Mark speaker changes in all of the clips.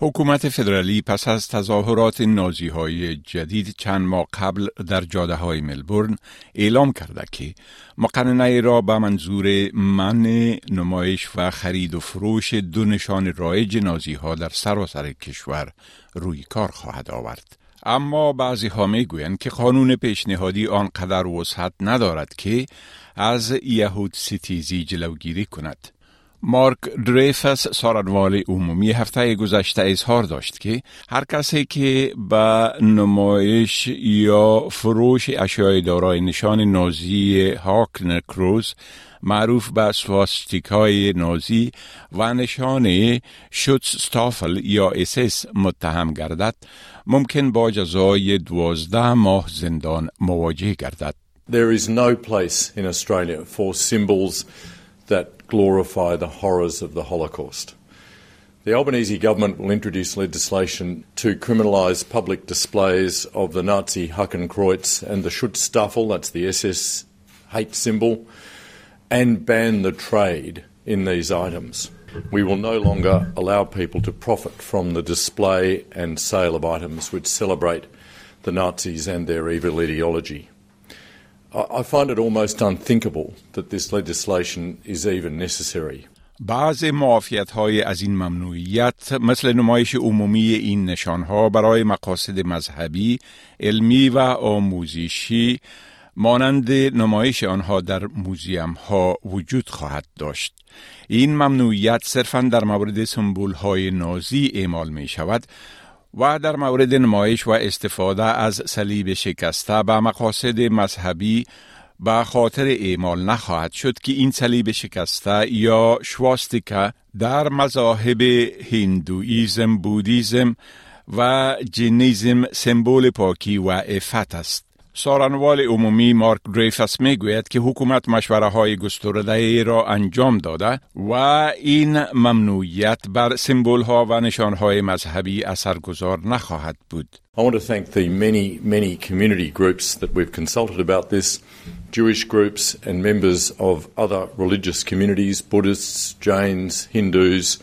Speaker 1: حکومت فدرالی پس از تظاهرات نازی های جدید چند ماه قبل در جاده های ملبورن اعلام کرده که مقننه را به منظور من نمایش و خرید و فروش دو نشان رایج نازی ها در سراسر کشور روی کار خواهد آورد. اما بعضی ها می گویند که قانون پیشنهادی آنقدر وسعت ندارد که از یهود ستیزی جلوگیری کند. مارک دریفس سارنوال عمومی هفته گذشته اظهار داشت که هر کسی که به نمایش یا فروش اشیای دارای نشان نازی هاکنر کروز معروف به های نازی و نشان ستافل یا اسس متهم گردد ممکن با جزای دوازده ماه زندان مواجه گردد.
Speaker 2: There is no place in Australia for symbols that glorify the horrors of the Holocaust. The Albanese government will introduce legislation to criminalise public displays of the Nazi Hakenkreuz and the Schutzstaffel, that's the SS hate symbol, and ban the trade in these items. We will no longer allow people to profit from the display and sale of items which celebrate the Nazis and their evil ideology.
Speaker 1: بعض معافیت های از این ممنوعیت مثل نمایش عمومی این نشان ها برای مقاصد مذهبی، علمی و آموزشی مانند نمایش آنها در موزیم ها وجود خواهد داشت. این ممنوعیت صرفا در مورد سمبول های نازی اعمال می شود و در مورد نمایش و استفاده از صلیب شکسته به مقاصد مذهبی به خاطر اعمال نخواهد شد که این صلیب شکسته یا شواستیکا در مذاهب هندویزم، بودیزم و جنیزم سمبول پاکی و افت است. سارنوال عمومی مارک دریفس می گوید که حکومت مشوره های گسترده را انجام داده و این ممنوعیت بر سمبول ها و نشان های مذهبی اثرگذار نخواهد بود.
Speaker 2: I want to thank the many, many community groups that we've consulted about this, Jewish groups and members of other religious communities, Buddhists, Jains, Hindus,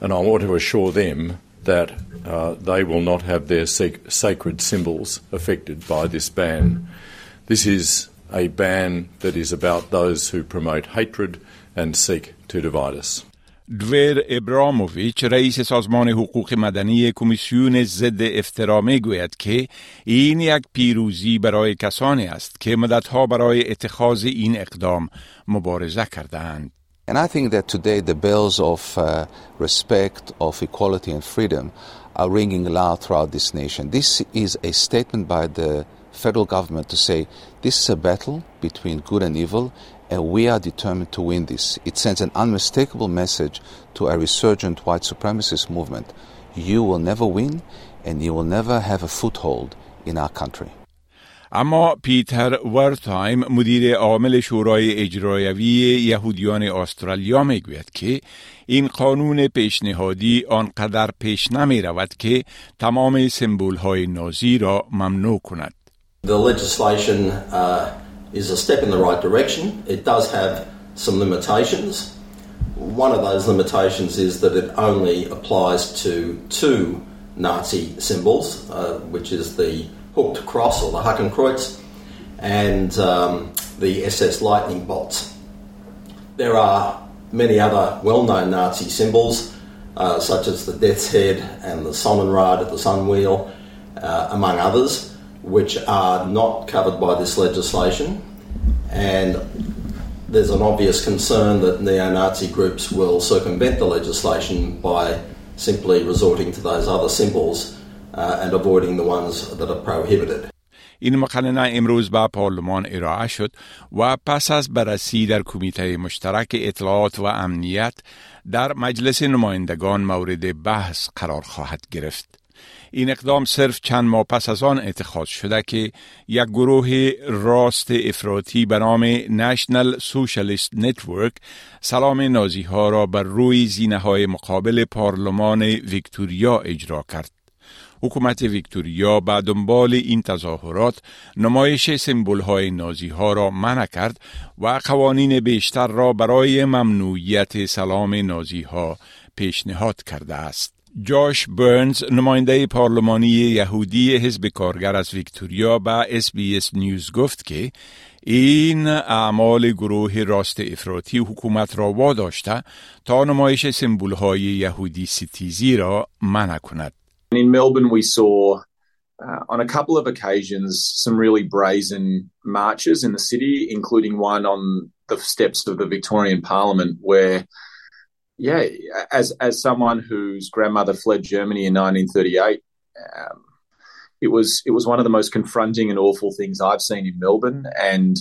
Speaker 2: and I want to assure them that uh, they will not have their sac- sacred symbols affected by this ban. This is a ban that is about those who promote hatred and seek to divide us.
Speaker 1: دویر ابراموویچ رئیس سازمان حقوق مدنی کمیسیون ضد افترا می گوید که این یک پیروزی برای کسانی است که مدتها برای اتخاذ این اقدام مبارزه کردند.
Speaker 3: And I think that today the bells of uh, respect, of equality and freedom are ringing loud throughout this nation. This is a statement by the federal government to say this is a battle between good and evil, and we are determined to win this. It sends an unmistakable message to a resurgent white supremacist movement. You will never win, and you will never have a foothold in our country.
Speaker 1: اما پیتر ورتایم مدیر عامل شورای اجرایوی یهودیان استرالیا می‌گوید که این قانون پیشنهادی آنقدر پیش نمی رود که تمام سمبول های نازی را ممنوع کند.
Speaker 4: The legislation uh, is a step in the right direction. It does have some limitations. One of those limitations is that it only applies to two Nazi symbols, uh, which is the hooked cross or the Hakenkreuz and um, the SS lightning bolts. There are many other well-known Nazi symbols, uh, such as the Death's Head and the Sonnenrad, at the Sun Wheel, uh, among others, which are not covered by this legislation. And there's an obvious concern that neo-Nazi groups will circumvent the legislation by simply resorting to those other symbols and avoiding the ones that are prohibited.
Speaker 1: این مقننه امروز به پارلمان ارائه شد و پس از بررسی در کمیته مشترک اطلاعات و امنیت در مجلس نمایندگان مورد بحث قرار خواهد گرفت. این اقدام صرف چند ماه پس از آن اتخاذ شده که یک گروه راست افراطی به نام National Socialist Network سلام نازی ها را بر روی زینه های مقابل پارلمان ویکتوریا اجرا کرد. حکومت ویکتوریا به دنبال این تظاهرات نمایش سمبول های نازی ها را منع کرد و قوانین بیشتر را برای ممنوعیت سلام نازی ها پیشنهاد کرده است. جاش برنز نماینده پارلمانی یهودی حزب کارگر از ویکتوریا به اس نیوز گفت که این اعمال گروه راست افراطی حکومت را واداشته تا نمایش سمبول های یهودی ستیزی را منع کند.
Speaker 5: In Melbourne, we saw uh, on a couple of occasions some really brazen marches in the city, including one on the steps of the Victorian Parliament, where, yeah, as as someone whose grandmother fled Germany in 1938. Um, it was it was one of the most confronting and awful things I've seen in Melbourne, and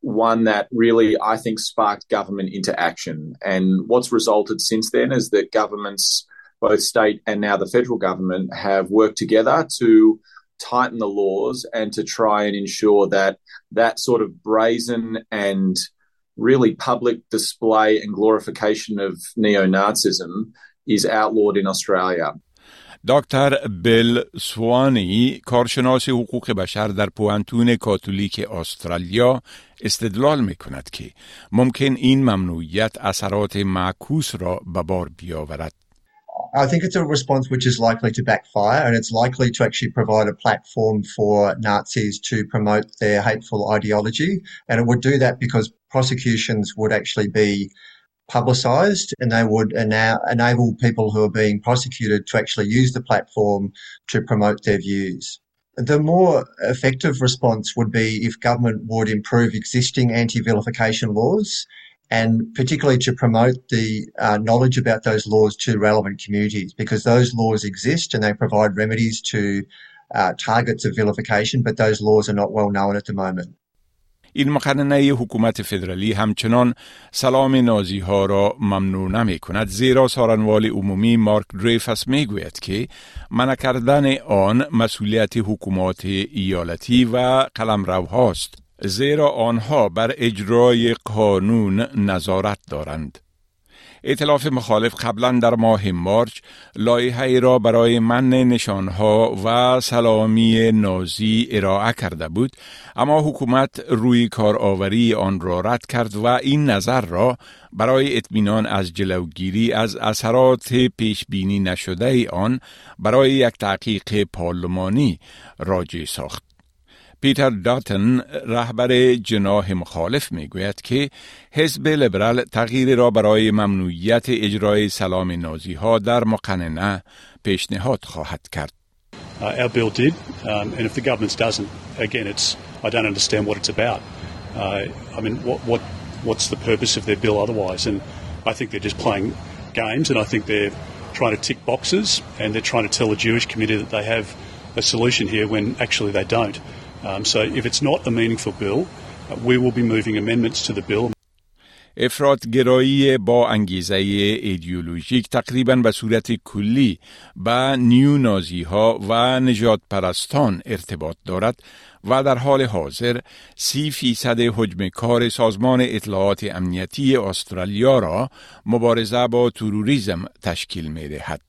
Speaker 5: one that really I think sparked government into action. And what's resulted since then is that governments both state and now the federal government have worked together to tighten the laws and to try and ensure that that sort of brazen and really public display and glorification of neo Nazism is outlawed in Australia.
Speaker 1: دکتر بیل سوانی کارشناس حقوق بشر در پوانتون کاتولیک استرالیا استدلال می کند که ممکن این ممنوعیت اثرات معکوس را به بار بیاورد.
Speaker 6: I think it's a response which is likely to backfire and it's likely to actually provide a platform for Nazis to promote their hateful ideology. And it would do that because prosecutions would actually be publicised and they would ena- enable people who are being prosecuted to actually use the platform to promote their views. The more effective response would be if government would improve existing anti vilification laws and particularly to promote the uh, knowledge about those laws to relevant communities because those laws exist and they provide remedies to uh, targets of vilification, but those laws are not well known at the moment.
Speaker 1: این مقننه حکومت فدرالی همچنان سلام نازی ها را ممنوع نمی کند زیرا سارنوال عمومی مارک دریفس می گوید که منع کردن آن مسئولیت حکومات ایالتی و قلمرو هاست. زیرا آنها بر اجرای قانون نظارت دارند. اطلاف مخالف قبلا در ماه مارچ لایحه را برای من نشانها و سلامی نازی ارائه کرده بود اما حکومت روی کارآوری آن را رد کرد و این نظر را برای اطمینان از جلوگیری از اثرات پیش بینی نشده آن برای یک تحقیق پارلمانی راجع ساخت پیتر داتن رهبر جناح مخالف می‌گوید که حزب لیبرال تغییری را برای ممنوعیت اجرای سلام نازی ها در مقننه پیشنهاد خواهد کرد.
Speaker 7: Uh, our bill did, um, and if the government doesn't, again, it's I don't understand what it's about. Uh, I mean, what, what what's the purpose of their bill otherwise? And I think they're just playing games, and I think they're trying to tick boxes, and they're trying to tell the Jewish committee that they have a solution here when actually they don't. Um, so if it's not a meaningful bill, uh, we will be moving amendments to the bill.
Speaker 1: با انگیزه ایدئولوژیک تقریبا به صورت کلی با نیو نازی ها و نجات پرستان ارتباط دارد و در حال حاضر سی فیصد حجم کار سازمان اطلاعات امنیتی استرالیا را مبارزه با تروریزم تشکیل می دهد.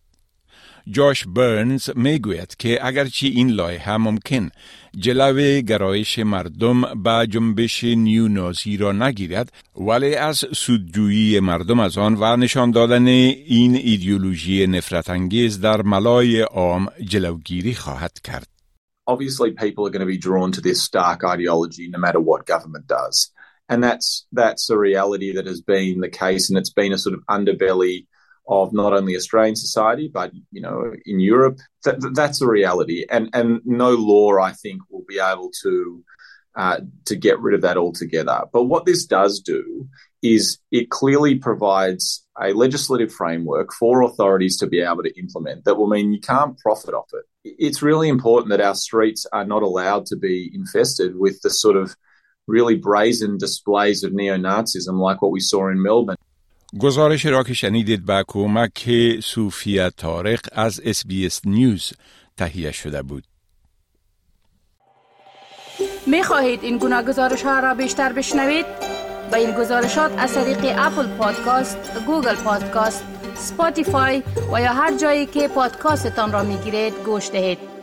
Speaker 1: جاش برنز می‌گوید که اگرچه این لایحه ممکن جلو گرایش مردم به جنبش نیو نازی را نگیرد ولی از سودجویی مردم از آن و نشان دادن این ایدئولوژی نفرت انگیز در ملای عام جلوگیری خواهد کرد.
Speaker 5: Obviously people are going to be drawn to this stark ideology no matter what government does. And that's that's a reality that has been the case and it's been a sort of underbelly of not only Australian society but you know in Europe. That, that's a reality, and and no law I think will be able to uh, to get rid of that altogether. But what this does do is it clearly provides a legislative framework for authorities to be able to implement that will mean you can't profit off it. It's really important that our streets are not allowed to be infested with the sort of really brazen displays of neo Nazism like what we saw in Melbourne.
Speaker 1: گزارش را که شنیدید با کمک صوفیا تارق از SBS News تهیه شده بود.
Speaker 8: می خواهید این گونه گزارش ها را بیشتر بشنوید؟ به این گزارشات از طریق Apple Podcast، Google Podcast، سپاتیفای و یا هر جایی که پادکاستتان را می گیرید گوش دهید.